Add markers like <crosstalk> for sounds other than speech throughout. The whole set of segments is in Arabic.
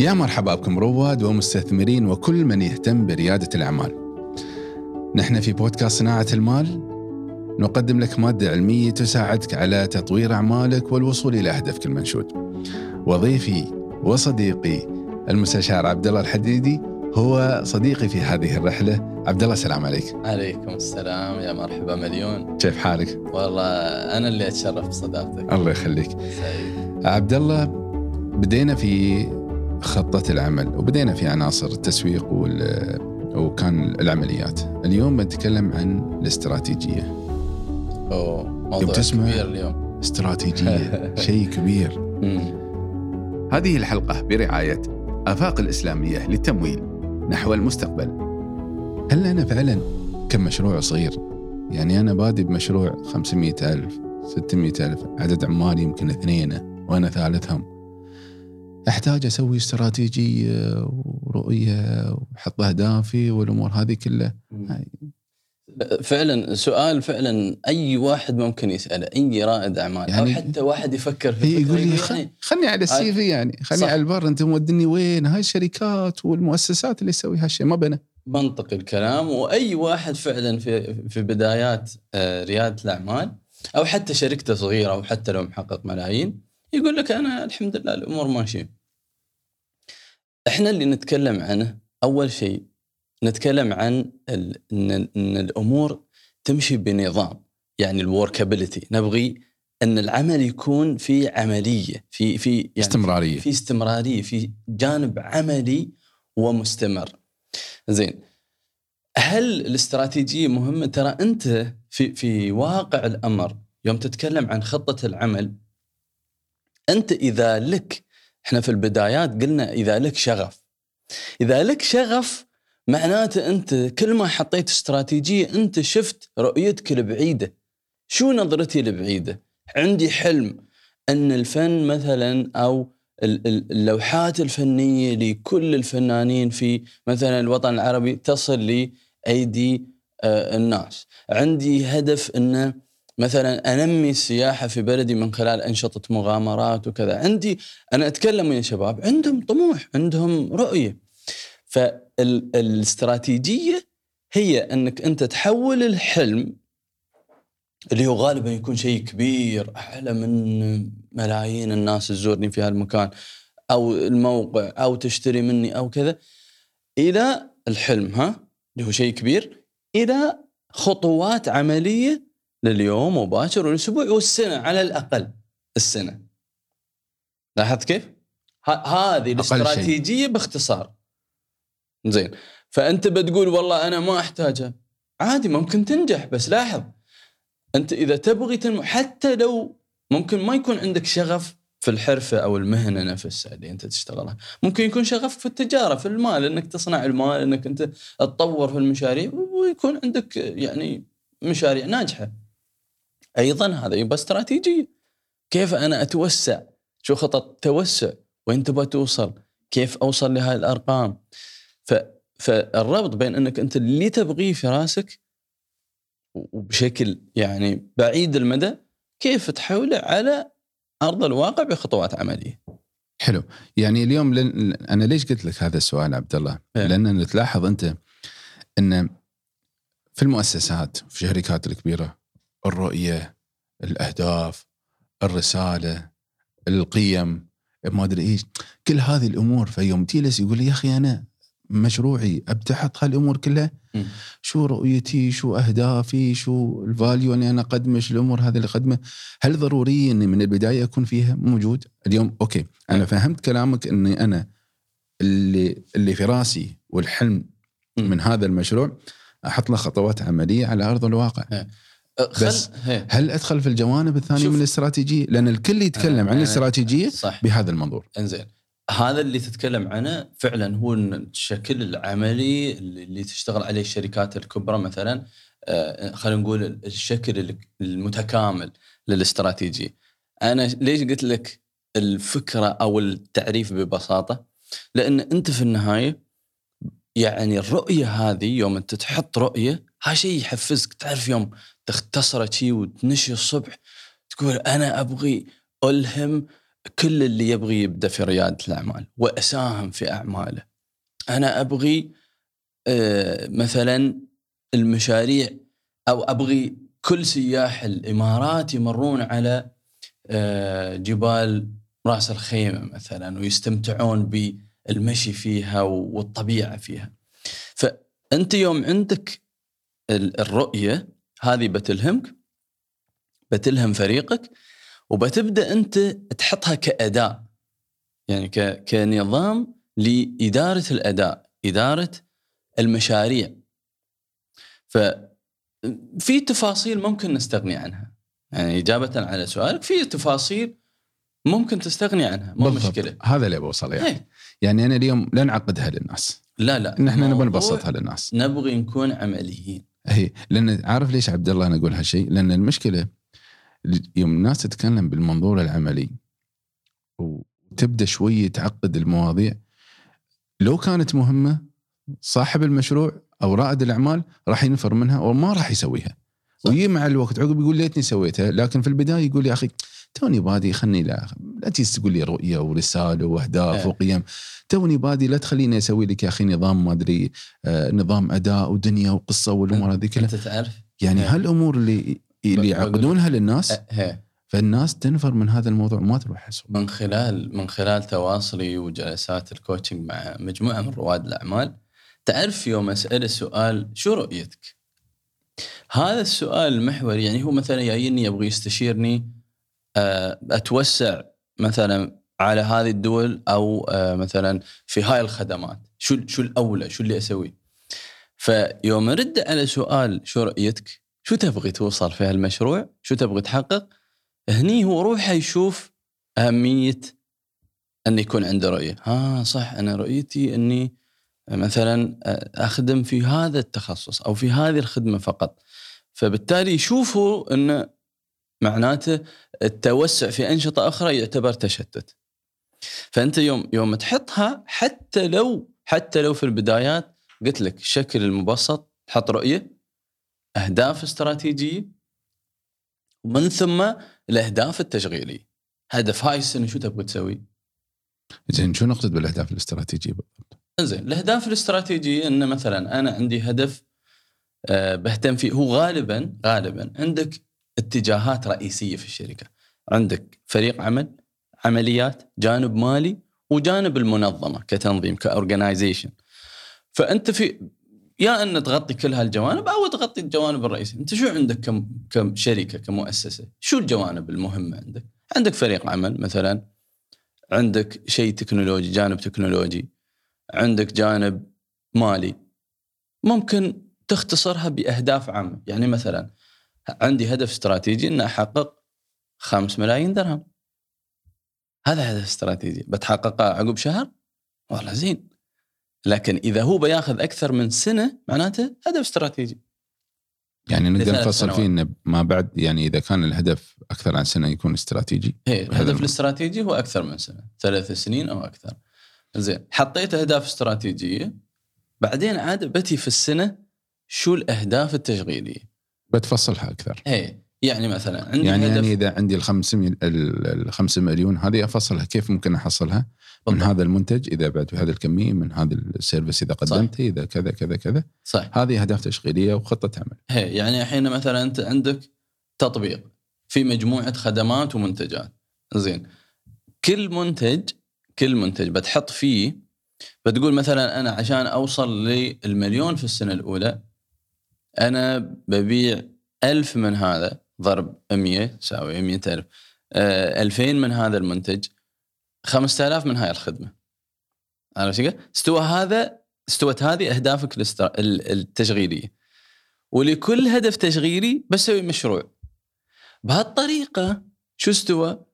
يا مرحبا بكم رواد ومستثمرين وكل من يهتم بريادة الأعمال. نحن في بودكاست صناعة المال. نقدم لك مادة علمية تساعدك على تطوير أعمالك والوصول إلى هدفك المنشود. وضيفي وصديقي المستشار عبد الله الحديدي هو صديقي في هذه الرحلة. عبد الله السلام عليك. عليكم السلام يا مرحبا مليون. كيف حالك؟ والله أنا اللي أتشرف بصداقتك. الله يخليك. سعيد عبد الله بدينا في خطة العمل. وبدينا في عناصر التسويق وال وكان العمليات. اليوم بنتكلم عن الاستراتيجية. أوه موضوع كبير اليوم. استراتيجية. <laughs> شيء كبير. هذه الحلقة برعاية آفاق الإسلامية للتمويل نحو المستقبل. هل أنا فعلا كمشروع صغير؟ يعني أنا بادي بمشروع 500 ألف 600 ألف عدد عمالي يمكن اثنين وأنا ثالثهم. أحتاج أسوي استراتيجية ورؤية وأحط أهدافي والأمور هذه كلها. فعلا سؤال فعلا أي واحد ممكن يسأله أي رائد أعمال يعني- أو حتى واحد يفكر في يقول لي يعني خلني على السي في يعني خلني صح. على البر أنت مودني وين؟ هاي الشركات والمؤسسات اللي تسوي هالشيء ما بنا. منطق الكلام. وأي واحد فعلا في في بدايات آه، ريادة الأعمال أو حتى شركته صغيرة أو حتى لو محقق ملايين يقول لك أنا الحمد لله الأمور ماشية. إحنا اللي نتكلم عنه أول شيء نتكلم عن ال- إن إن الأمور تمشي بنظام يعني الوركابيلتي نبغي إن العمل يكون في عملية في في يعني استمرارية. في استمرارية في جانب عملي ومستمر. زين هل الاستراتيجية مهمة؟ ترى أنت في في واقع الأمر يوم تتكلم عن خطة العمل أنت إذا لك إحنا في البدايات قلنا إذا لك شغف. إذا لك شغف معناته أنت كل ما حطيت استراتيجية أنت شفت رؤيتك البعيدة. شو نظرتي البعيدة؟ عندي حلم أن الفن مثلا أو ال- ال- اللوحات الفنية لكل الفنانين في مثلا الوطن العربي تصل لأيدي آه، الناس. عندي هدف أنه مثلا أنمي السياحة في بلدي من خلال أنشطة مغامرات وكذا. عندي أنا أتكلم ويا شباب عندهم طموح عندهم رؤية. فالاستراتيجية هي أنك أنت تحول الحلم اللي هو غالبا يكون شيء كبير أعلى من ملايين الناس تزورني في هالمكان أو الموقع أو تشتري مني أو كذا إلى الحلم ها؟ اللي هو شيء كبير إلى خطوات عملية لليوم وباكر والأسبوع والسنة على الأقل السنة لاحظت كيف؟ هذه. الاستراتيجية باختصار زين فأنت بتقول والله أنا ما أحتاجها عادي ممكن تنجح بس لاحظ أنت إذا تبغي تنمو حتى لو ممكن ما يكون عندك شغف في الحرفة أو المهنة نفسها اللي أنت تشتغلها، ممكن يكون شغف في التجارة في المال إنك تصنع المال إنك أنت تطور في المشاريع ويكون عندك يعني مشاريع ناجحة. أيضا هذا يبقى استراتيجيه. كيف أنا أتوسع؟ شو خطط توسع؟ وين تبغى توصل؟ كيف أوصل لهاي الأرقام؟ ف فالربط بين أنك أنت اللي تبغيه في راسك وبشكل يعني بعيد المدى كيف تحوله على أرض الواقع بخطوات عملية. حلو يعني اليوم لن... أنا ليش قلت لك هذا السؤال عبد الله؟ إيه. لأن تلاحظ أنت إن في المؤسسات في الشركات الكبيرة الرؤية الأهداف الرسالة القيم ما أدري إيش. كل هذه الأمور فيوم تجلس يقول لي يا أخي أنا مشروعي ابدا أحط هالامور كلها. مم. شو رؤيتي؟ شو أهدافي؟ شو ال value اللي أنا أقدمه؟ شو الأمور هذه اللي أقدمه؟ هل ضروري إني من البداية أكون فيها موجود؟ اليوم okay. أنا. فهمت كلامك إني أنا اللي اللي في راسي والحلم مم. من هذا المشروع أحط له خطوات عملية على أرض الواقع. بس هي. هل أدخل في الجوانب الثانية. من الاستراتيجية لأن الكل يتكلم أنا- عن الاستراتيجية صح بهذا المنظور إنزين هذا اللي تتكلم عنه فعلا هو الشكل العملي اللي اللي تشتغل عليه الشركات الكبرى مثلا آه، خلينا نقول الشكل المتكامل للاستراتيجية. أنا ليش قلت لك الفكرة أو التعريف ببساطة؟ لأن أنت في النهاية يعني الرؤية هذه يوم أنت تحط رؤية هذا شيء يحفزك. تعرف يوم تختصر شيء وتنشي الصبح تقول أنا أبغي ألهم كل اللي يبغي يبدأ في ريادة الأعمال وأساهم في أعماله. أنا أبغي آه، مثلا المشاريع أو أبغي كل سياح الإمارات يمرون على آه، جبال راس الخيمة مثلا ويستمتعون بالمشي فيها والطبيعة فيها. فأنت يوم عندك الرؤية هذه بتلهمك بتلهم فريقك وبتبدأ أنت تحطها كأداء يعني كنظام لإدارة الأداء، إدارة المشاريع. ففي تفاصيل ممكن نستغني عنها. يعني إجابة على سؤالك في تفاصيل ممكن تستغني عنها مو مشكلة. هذا اللي بوصل يعني. يعني أنا اليوم لا نعقدها للناس. لا لا. ان إحنا نبغى نبسطها للناس. نبغي نكون عمليين. هي لأن عارف ليش عبد الله أنا أقول هالشيء؟ لأن المشكلة يوم الناس تتكلم بالمنظور العملي وتبدأ شوي تعقد المواضيع لو كانت مهمة صاحب المشروع أو رائد الأعمال راح ينفر منها وما راح يسويها. ويجي مع الوقت عقب يقول ليتني سويتها لكن في البداية يقول يا أخي توني بادي خلني لا لا تقول لي رؤية ورسالة وأهداف أه. وقيم توني بادي لا تخليني أسوي لك يا أخي نظام ما أدري آه نظام أداء ودنيا وقصة والأمور هذه كلها أنت تعرف يعني أه. هالأمور اللي اللي يعقدونها للناس أه. فالناس تنفر من هذا الموضوع ما تروح حسب من خلال من خلال تواصلي وجلسات ال coaching مع مجموعة من رواد الأعمال تعرف يوم أسأل السؤال شو رؤيتك؟ هذا السؤال المحوري يعني هو مثلا جايني يبغى يستشيرني آه، أتوسع مثلا على هذه الدول أو آه، مثلا في هاي الخدمات. شو شو الأولى؟ شو اللي اسويه فيوم ارد على سؤال شو رؤيتك شو تبغي توصل في هالمشروع؟ شو تبغي تحقق؟ هني هو روحه يشوف أهمية أن يكون عنده رؤيه ها صح أنا رؤيتي أني مثلا أخدم في هذا التخصص أو في هذه الخدمة فقط فبالتالي يشوفوا انه معناته التوسع في أنشطة أخرى يعتبر تشتت. فأنت يوم يوم تحطها حتى لو حتى لو في البدايات قلت لك الشكل المبسط تحط رؤية أهداف استراتيجية ومن ثم الأهداف التشغيلية. هدف هاي السنة شو تبغى تسوي؟ زين شو نقصد بالأهداف الاستراتيجية بالضبط؟ زين الأهداف الاستراتيجية إن مثلا أنا عندي هدف آه، بهتم فيه. هو غالبا غالبا عندك اتجاهات رئيسية في الشركة. عندك فريق عمل عمليات جانب مالي وجانب المنظمة كتنظيم كاورجنايزيشن فأنت في يا أن تغطي كل هالجوانب أو تغطي الجوانب الرئيسية. أنت شو عندك كم كشركه كمؤسسة؟ شو الجوانب المهمة عندك؟ عندك فريق عمل مثلا عندك شيء تكنولوجي جانب تكنولوجي. عندك جانب مالي. ممكن تختصرها بأهداف عامة. يعني مثلا عندي هدف استراتيجي ان أحقق 5 ملايين درهم. هذا هدف استراتيجي. بتحققه عقب شهر؟ والله زين. لكن إذا هو بياخذ أكثر من سنة معناته هدف استراتيجي. يعني نقدر نفصل فيه إنه ما بعد يعني إذا كان الهدف أكثر عن سنة يكون استراتيجي. إيه الهدف الاستراتيجي هو أكثر من سنة. ثلاث سنين أو أكثر. زين. حطيت أهداف استراتيجية بعدين عاد بتي في السنة شو الأهداف التشغيلية؟ بتفصلها أكثر. إيه يعني مثلا عندي يعني هدف يعني إذا عندي ال 5 ال 5 مليون هذه أفصلها. كيف ممكن أحصلها؟ من هذا المنتج إذا بعت بهذه الكمية من هذا السيرفيس إذا قدمته إذا كذا كذا كذا. صح. هذه أهداف تشغيلية وخطة عمل. هي يعني الحين مثلا أنت عندك تطبيق في مجموعة خدمات ومنتجات. زين. كل منتج كل منتج بتحط فيه بتقول مثلا أنا عشان أوصل للمليون في السنة الأولى أنا ببيع ألف من هذا ضرب 100 تساوي 100000 آه 2000 من هذا المنتج 5000 من هاي الخدمة عرفت كيف؟ استوى هذا استوت هذه أهدافك التشغيلية ولكل هدف تشغيلي بسوي مشروع بهالطريقة شو استوى؟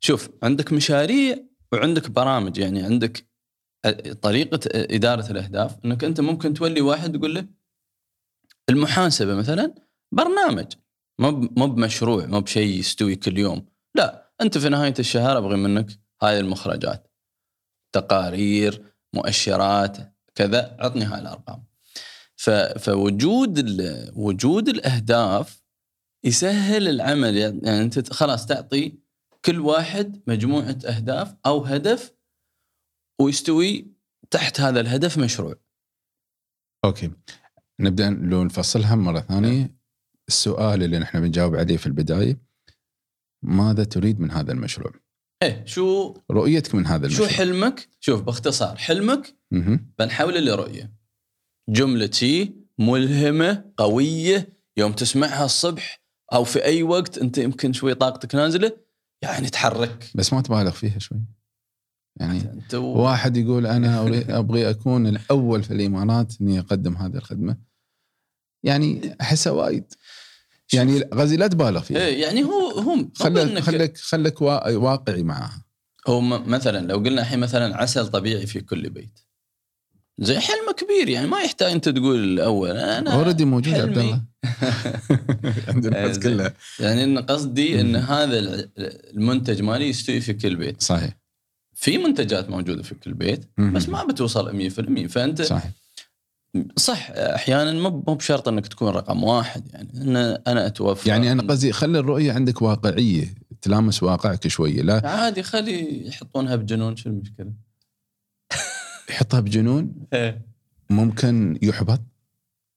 شوف عندك مشاريع وعندك برامج يعني عندك طريقة إدارة الأهداف إنك أنت ممكن تولي واحد تقول له المحاسبة مثلا برنامج مو مو بمشروع مو بشيء يستوي كل يوم. لا أنت في نهاية الشهر أبغي منك هاي المخرجات. تقارير مؤشرات كذا عطني هاي الأرقام. فوجود وجود الأهداف يسهل العمل يعني أنت خلاص تعطي كل واحد مجموعة أهداف أو هدف ويستوي تحت هذا الهدف مشروع أوكي نبدأ لو نفصلها مرة ثانية السؤال اللي نحن بنجاوب عليه في البداية ماذا تريد من هذا المشروع؟ إيه شو رؤيتك من هذا شو المشروع حلمك؟ شوف باختصار حلمك. بنحوله لرؤيه جملتي ملهمة قوية يوم تسمعها الصبح أو في أي وقت أنت يمكن شوي طاقتك نازلة يعني تحرك. بس ما تبالغ فيها شوي. يعني. واحد يقول أنا <laughs> ابغي أكون الأول في الإمارات إني أقدم هذه الخدمة. يعني أحسها وايد. يعني غازي لا تبالغ فيها. إيه يعني هو مو خلك خلك خلك وا- واقعي معها. هو مثلا لو قلنا الحين مثلا عسل طبيعي في كل بيت. زي حلم كبير يعني ما يحتاج أنت تقول الأول. أنا اوريدي موجود عبد الله. <laughs> عند الناس. كلها. يعني إن قصدي إن. هذا المنتج مالي يستوي في كل بيت. صحيح. في منتجات موجودة في كل بيت. بس ما بتوصل 100% فأنت صحيح. صح أحيانا مو مو بشرط إنك تكون رقم واحد. يعني أنا أنا أتوفى. يعني أنا قصدي خلي الرؤية عندك واقعية تلامس واقعك شوية لا عادي خلي يحطونها بجنون شو المشكلة؟ يحطها بجنون ممكن يحبط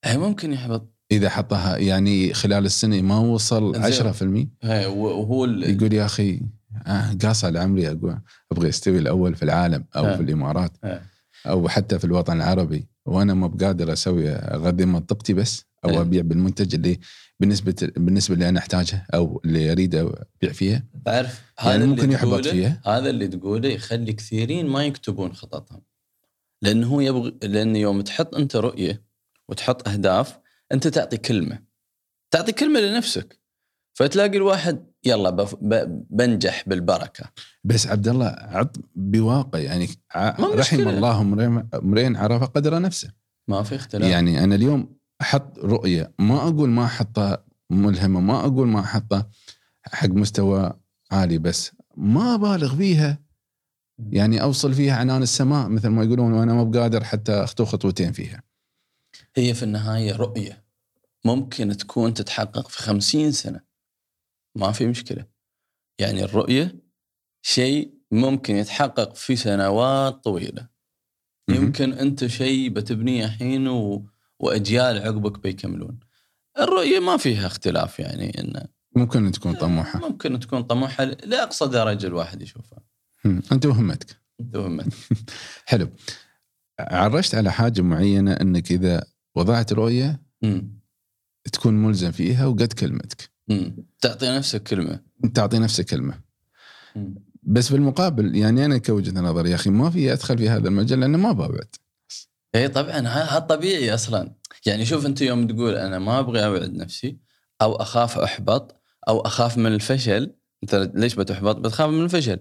هي ممكن يحبط إذا حطها يعني خلال السنة ما وصل زين. 10% هي وهو ال- يقول يا أخي آه قاصر لعمري أقول أبغى أستوي الأول في العالم أو آه. في الإمارات آه. أو حتى في الوطن العربي وأنا ما بقادر أسوي اغذي منطقتي بس أو آه. أبيع بالمنتج اللي بالنسبة بالنسبة اللي أنا أحتاجه أو اللي أريد أبيع فيها تعرف يعني اللي ممكن يحبط تقوله- فيها. هذا اللي تقوله يخلي كثيرين ما يكتبون خططهم لأنه هو يبغى لأن يوم تحط أنت رؤية وتحط أهداف أنت تعطي كلمة. تعطي كلمة لنفسك. فتلاقي الواحد يلا بف... ب... بنجح بالبركة. بس عبد الله عط بواقع يعني ع- رحم. الله امرئ عرف قدر نفسه. ما في اختلاف. يعني أنا اليوم أحط رؤية ما أقول ما احطها ملهمة ما أقول ما احطها حق مستوى عالي بس ما أبالغ فيها يعني أوصل فيها عنان السماء مثل ما يقولون وأنا ما بقادر حتى اخطو خطوتين فيها. هي في النهاية رؤية. ممكن تكون تتحقق في خمسين سنة. ما في مشكلة. يعني الرؤية شيء ممكن يتحقق في سنوات طويلة. يمكن أنت شيء بتبنيه الحين و... وأجيال عقبك بيكملون. الرؤية ما فيها اختلاف يعني انه ممكن تكون طموحة. ممكن تكون طموحة. لاقصى درجة الواحد يشوفها. أنت وهمتك. أنت وهمت <laughs> حلو. عرجت على حاجة معينة إنك إذا وضعت رؤية مم. تكون ملزم فيها وقد كلمتك. مم. تعطي نفسك كلمة. تعطي نفسك كلمة. مم. بس بالمقابل يعني أنا كوجهة نظر يا أخي ما في أدخل في هذا المجال لأنه ما بوعد اي طبعا هذا طبيعي أصلا. يعني شوف أنت يوم تقول أنا ما ابغي اوعد نفسي أو أخاف أحبط أو أخاف من الفشل انت ليش بتحبط؟ بتخاف من الفشل.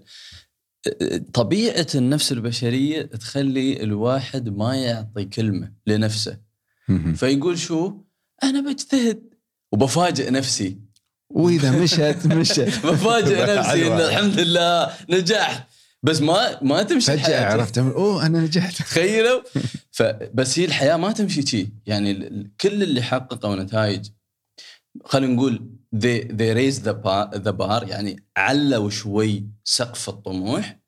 طبيعة النفس البشرية تخلي الواحد ما يعطي كلمة لنفسه. فيقول شو؟ أنا بجتهد وبفاجئ نفسي. وإذا مشت <laughs> مشت. بفاجئ <laughs> نفسي إن. الحمد لله نجحت. بس ما ما تمشي فجأة الحياة. عرفت أوه أنا نجحت. <laughs> تخيلوا؟ فبس هي الحياة ما تمشي شي. يعني كل اللي حققوا نتائج خلينا نقول they, they raised the bar, the bar يعني علوا شوي سقف الطموح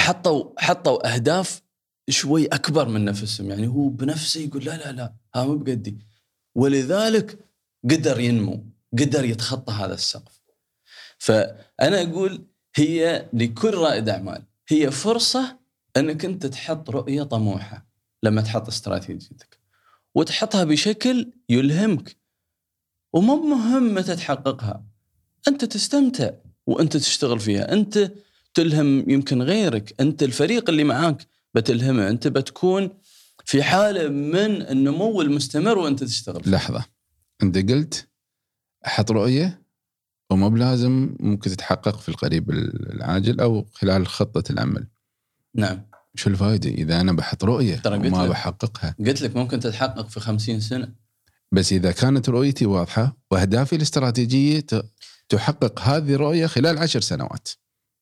حطوا حطوا أهداف شوي أكبر من نفسهم يعني هو بنفسه يقول لا لا لا ها مو بقدي. ولذلك قدر ينمو قدر يتخطى هذا السقف. فأنا أقول هي لكل رائد أعمال هي فرصة إنك أنت تحط رؤية طموحة لما تحط استراتيجيتك. وتحطها بشكل يلهمك. ومو مهم متى تحققها. أنت تستمتع وأنت تشتغل فيها. أنت تلهم يمكن غيرك. أنت الفريق اللي معاك بتلهمه. أنت بتكون في حالة من النمو المستمر وأنت تشتغل. لحظة. أنت قلت أحط رؤية ومو بلازم ممكن تتحقق في القريب العاجل أو خلال خطة العمل. نعم. شو الفائده إذا أنا بحط رؤية وما. بحققها؟ قلت لك ممكن تتحقق في خمسين سنة. بس إذا كانت رؤيتي واضحة وأهدافي الاستراتيجية تحقق هذه الرؤية خلال عشر سنوات.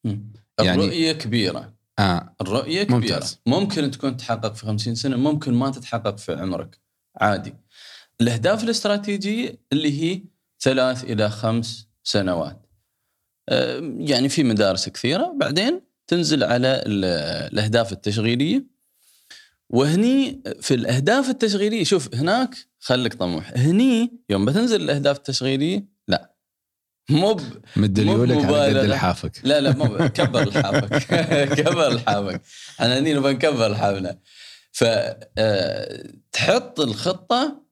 يعني- الرؤية كبيرة. آه الرؤية كبيرة. ممتاز. ممكن تكون تحقق في خمسين سنة ممكن ما تتحقق في عمرك. عادي. الأهداف الاستراتيجية اللي هي ثلاث إلى خمس سنوات. آه، يعني في مدارس كثيرة. بعدين تنزل على ال- الأهداف التشغيلية. وهني في الأهداف التشغيلية شوف هناك خليك طموح. هني يوم بتنزل الأهداف التشغيلية لا. مو ب- مد ليولك على قد. لحافك لا لا مو كبر لحافك <laughs> كبر لحافك أنا هني نبغى نكبر لحافنا فتحط الخطة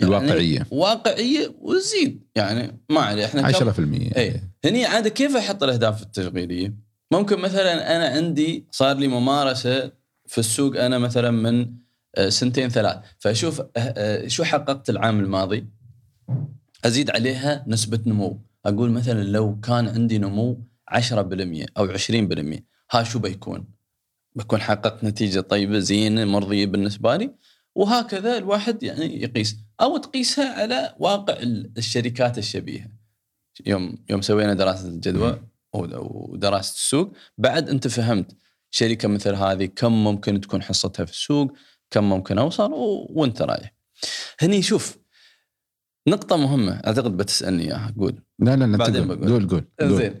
يعني الواقعية. واقعية وزيد يعني ما عليه. إحنا كم- 10% اي هني عاد كيف أحط الأهداف التشغيلية؟ ممكن مثلا أنا عندي صار لي ممارسة في السوق أنا مثلا من آه، سنتين ثلاث. فأشوف آه، آه، شو حققت العام الماضي؟ أزيد عليها نسبة نمو. أقول مثلا لو كان عندي نمو 10% أو 20% ها شو بيكون؟ بكون حققت نتيجة طيبة زينة مرضية بالنسبة لي؟ وهكذا الواحد يعني يقيس. أو تقيسها على واقع ال- الشركات الشبيهة. يوم يوم سوينا دراسة الجدوى ودراسة السوق بعد أنت فهمت شركة مثل هذه كم ممكن تكون حصتها في السوق كم ممكن اوصل و... وانت رايح. هني شوف نقطة مهمة أعتقد بتسألني إياها. قول. لا لا لا بعدين بقول. قول قول قول. زين.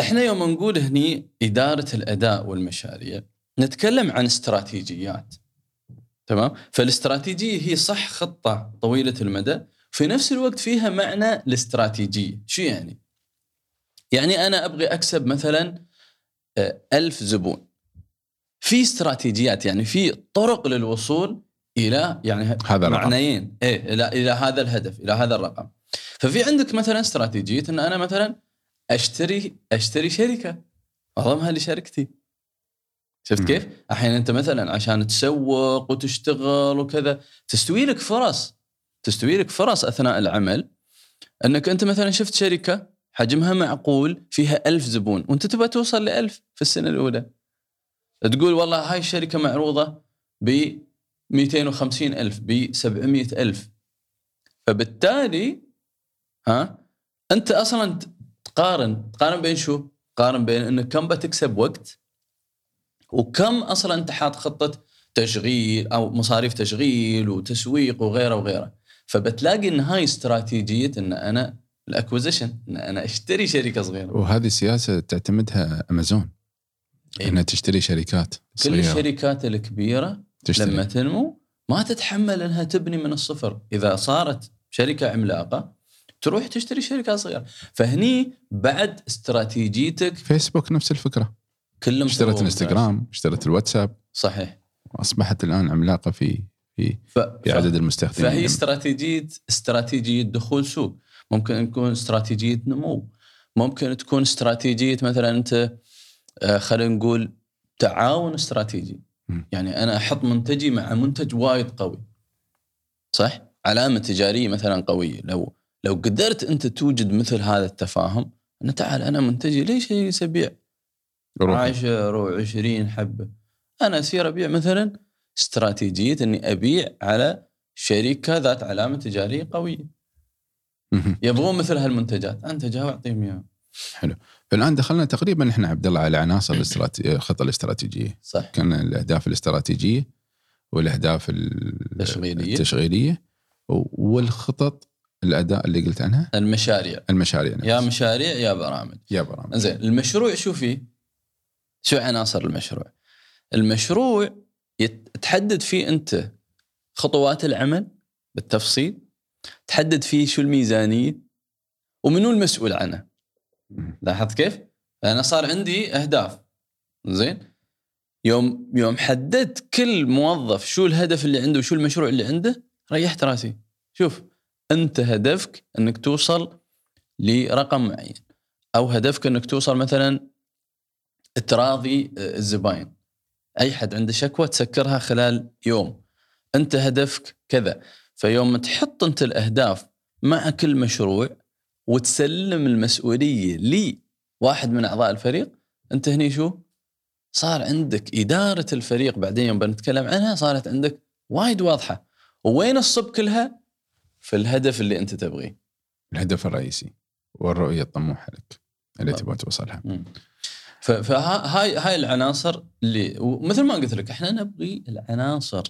إحنا يوم نقول هني إدارة الأداء والمشاريع نتكلم عن استراتيجيات. تمام؟ فالاستراتيجية هي صح خطة طويلة المدى في نفس الوقت فيها معنى الاستراتيجية. شو يعني؟ يعني أنا أبغي أكسب مثلا آه، ألف زبون. في استراتيجيات يعني في طرق للوصول إلى يعني هذا الرقم. معنيين إيه إلى إلى هذا الهدف إلى هذا الرقم ففي عندك مثلا استراتيجية إن أنا مثلا أشتري أشتري شركة اضمها لشركتي شفت. كيف؟ الحين أنت مثلا عشان تسوق وتشتغل وكذا تستوي لك فرص تستوي لك فرص أثناء العمل إنك أنت مثلا شفت شركة حجمها معقول فيها ألف زبون وأنت تبغى توصل لألف في السنة الأولى تقول والله هاي الشركة معروضة ب 250 ألف ب 700 ألف. فبالتالي ها أنت أصلا تقارن تقارن بين شو؟ تقارن بين انك كم بتكسب وقت وكم أصلا أنت حاط خطة تشغيل أو مصاريف تشغيل وتسويق وغيره وغيره. فبتلاقي إن هاي استراتيجية إن أنا الاكوزيشن إن أنا أشتري شركة صغيرة. وهذه سياسة تعتمدها امازون إيه. إنها تشتري شركات كل صغيرة. الشركات الكبيرة تشتري. لما تنمو ما تتحمل إنها تبني من الصفر. إذا صارت شركة عملاقة تروح تشتري شركة صغيرة. فهني بعد استراتيجيتك فيسبوك نفس الفكرة. كلهم اشترت سووا الانستغرام اشترت الواتساب. صحيح. واصبحت الآن عملاقة في في ف... في عدد المستخدمين. فهي استراتيجية استراتيجية دخول سوق. ممكن تكون استراتيجية نمو. ممكن تكون استراتيجية مثلا أنت خلينا نقول تعاون استراتيجي. يعني أنا أحط منتجي مع منتج وايد قوي. صح؟ علامة تجارية مثلا قوية. لو لو قدرت أنت توجد مثل هذا التفاهم ان تعال أنا منتجي ليش روحي. 10 و20 حبة. أنا أصير أبيع مثلا استراتيجية إني أبيع على شركة ذات علامة تجارية قوية. يبغون مثل هالمنتجات. أنت جاء واعطيهم اياها فالان دخلنا تقريبا إحنا عبد الله على عناصر الاستراتيجيه الخطة الاستراتيجية صح كان الأهداف الاستراتيجية والأهداف. التشغيلية و- والخطط الأداء اللي قلت عنها المشاريع المشاريع يا نفسها. مشاريع يا برامج يا برامج زين المشروع شو فيه؟ شو عناصر المشروع؟ المشروع يت- تحدد فيه أنت خطوات العمل بالتفصيل تحدد فيه شو الميزانية ومنو المسؤول عنه مم. لاحظت كيف؟ أنا صار عندي أهداف. زين؟ يوم يوم حددت كل موظف شو الهدف اللي عنده وشو المشروع اللي عنده ريحت راسي. شوف أنت هدفك إنك توصل لرقم معين. أو هدفك إنك توصل مثلا تراضي آه، الزباين. أي حد عنده شكوى تسكرها خلال يوم. أنت هدفك كذا. فيوم تحط أنت الأهداف مع كل مشروع وتسلم المسؤولية لواحد من أعضاء الفريق. أنت هني شو؟ صار عندك إدارة الفريق بعدين يوم بنتكلم عنها صارت عندك وايد واضحة. وين الصب كلها؟ في الهدف اللي أنت تبغيه. الهدف الرئيسي والرؤية الطموحة لك اللي. تبغى توصلها. مم. فهاي هاي العناصر اللي ومثل ما قلت لك إحنا نبغي العناصر.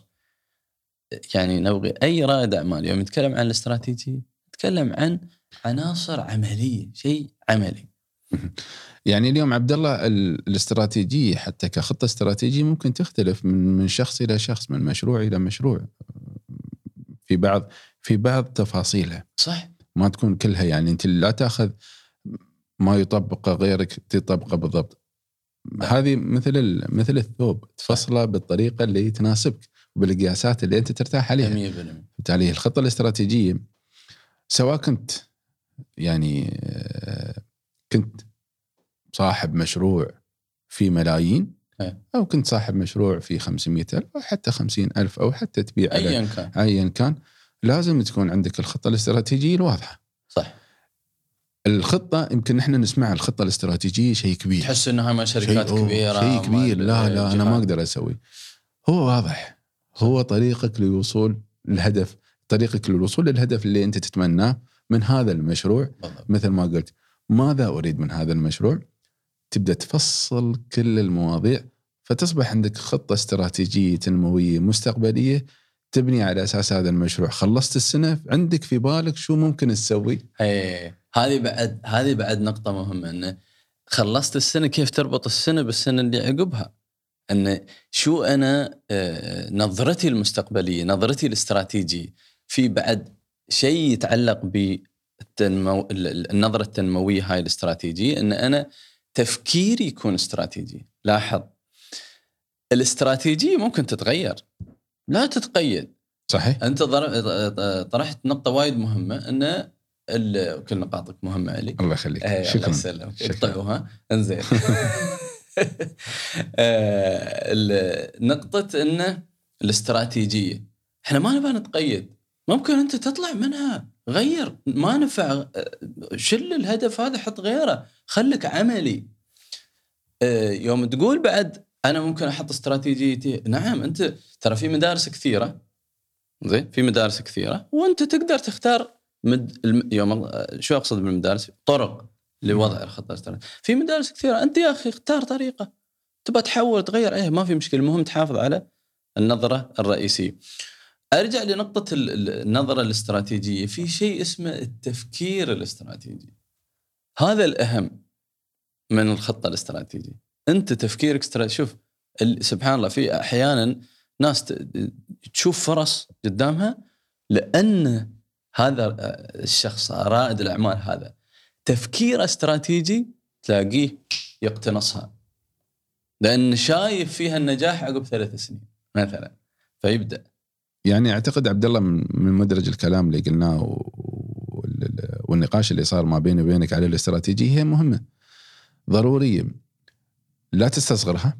يعني نبغي أي رائد أعمال. يوم يتكلم عن الاستراتيجية تتكلم عن عناصر عملية شيء عملي. <laughs> يعني اليوم عبد الله ال- الاستراتيجية حتى كخطة استراتيجية ممكن تختلف من من شخص إلى شخص من مشروع إلى مشروع في بعض في بعض تفاصيلها. صح. ما تكون كلها يعني أنت لا تأخذ ما يطبقه غيرك تطبقه بالضبط. هذه مثل مثل الثوب تفصله بالطريقة اللي تناسبك وبالقياسات اللي أنت ترتاح عليها. 100% بالتالي الخطة الاستراتيجية سواء كنت يعني آه، كنت صاحب مشروع في ملايين إيه. أو كنت صاحب مشروع في 500 ألف أو حتى 50 ألف أو حتى تبيع ايا كان. ايا كان. لازم تكون عندك الخطة الاستراتيجية الواضحة. صح. الخطة يمكن إحنا نسمع الخطة الاستراتيجية شيء كبير. تحس إنها ما شركات شيء- كبيرة شيء كبير. لا لا أنا ما. أقدر أسوي. هو واضح. هو طريقك للوصول للهدف طريقك للوصول للهدف اللي أنت تتمناه من هذا المشروع بالضبط. مثل ما قلت ماذا أريد من هذا المشروع تبدأ تفصل كل المواضيع فتصبح عندك خطة استراتيجية تنموية مستقبلية تبني على أساس هذا المشروع خلصت السنة عندك في بالك شو ممكن تسوي إيه هذه بعد هذه بعد نقطة مهمة انه خلصت السنة كيف تربط السنة بالسنة اللي عقبها؟ إن شو أنا آه، نظرتي المستقبلية، نظرتي الاستراتيجية في بعد شيء يتعلق بالتنمو ال- ال- النظرة التنموية هاي الاستراتيجية إن أنا تفكيري يكون استراتيجي، لاحظ الاستراتيجية ممكن تتغير. لا تتقيد. صحيح. أنت طرحت نقطة وايد مهمة إن كل نقاطك مهمة علي. الله يخليك. الله شكرا. يسلمك. شكراً. اقطعوها إنزين. <laughs> آه، نقطة انه الاستراتيجية. إحنا ما نبغى نتقيد. ممكن أنت تطلع منها غير ما نفع شل الهدف هذا حط غيره خليك عملي آه، يوم تقول بعد أنا ممكن أحط استراتيجيتي نعم أنت ترى في مدارس كثيرة زين في مدارس كثيرة وأنت تقدر تختار مد... يوم شو أقصد بالمدارس؟ طرق لوضع الخطة الاستراتيجيه. في مدارس كثيرة أنت يا أخي اختار طريقة تبغى تحول تغير إيه ما في مشكلة المهم تحافظ على النظرة الرئيسية. أرجع لنقطة ال- ال- النظرة الاستراتيجية. في شيء اسمه التفكير الاستراتيجي. هذا الأهم من الخطة الاستراتيجية. أنت تفكيرك استراتيجي شوف سبحان الله في أحيانا ناس تشوف فرص قدامها لأن هذا الشخص رائد الأعمال هذا. تفكير استراتيجي تلاقيه يقتنصها. لأن شايف فيها النجاح عقب ثلاث سنين مثلا. فيبدأ. يعني أعتقد عبد الله من مدرج الكلام اللي قلناه والنقاش اللي صار ما بيني وبينك على الاستراتيجيه هي مهمة. ضرورية. لا تستصغرها.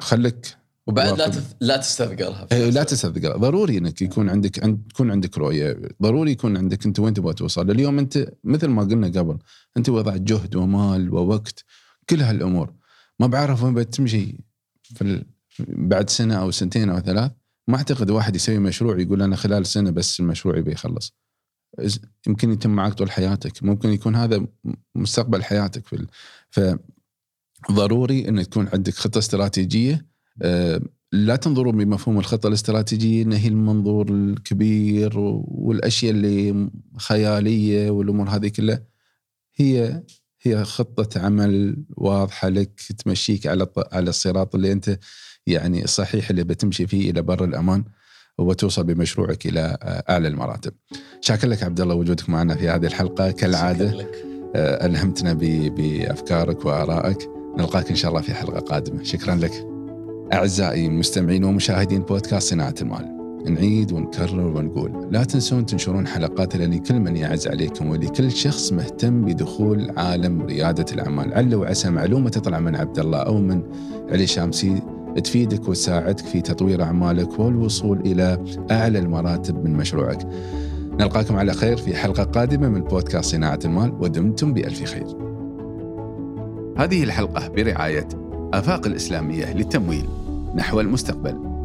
خليك وبعد لا. تث... لا تستثقلها. إيه، لا الوقت. تستثقل. ضروري إنك يكون عندك عند تكون عندك رؤية. ضروري يكون عندك أنت وين تبغى توصل. اليوم أنت مثل ما قلنا قبل أنت وضعت جهد ومال ووقت كل هالأمور. ما بعرف وين بتمشي في ال... بعد سنة أو سنتين أو ثلاث. ما أعتقد واحد يسوي مشروع يقول أنا خلال سنة بس المشروع يبي يخلص. يمكن يتم معك طول حياتك. ممكن يكون هذا مستقبل حياتك في ال... فضروري إن تكون عندك خطة استراتيجية. آه، لا تنظروا بمفهوم الخطة الاستراتيجية إن هي المنظور الكبير والأشياء اللي خيالية والأمور هذه كلها. هي هي خطة عمل واضحة لك تمشيك على على الصراط اللي أنت يعني الصحيح اللي بتمشي فيه إلى بر الأمان وتوصل بمشروعك إلى آه، أعلى المراتب. شاكر لك عبد الله وجودك معنا في هذه الحلقة. كالعادة. آه، ألهمتنا بأفكارك وآرائك. نلقاك إن شاء الله في حلقة قادمة. شكرا لك. أعزائي مستمعين ومشاهدين بودكاست صناعة المال نعيد ونكرر ونقول لا تنسون تنشرون حلقاتنا لكل من يعز عليكم ولكل شخص مهتم بدخول عالم ريادة الأعمال. عل وعسى معلومة تطلع من عبد الله أو من علي شامسي. تفيدك وتساعدك في تطوير أعمالك والوصول إلى أعلى المراتب من مشروعك. نلقاكم على خير في حلقة قادمة من بودكاست صناعة المال ودمتم بألف خير. هذه الحلقة برعاية آفاق الإسلامية للتمويل نحو المستقبل.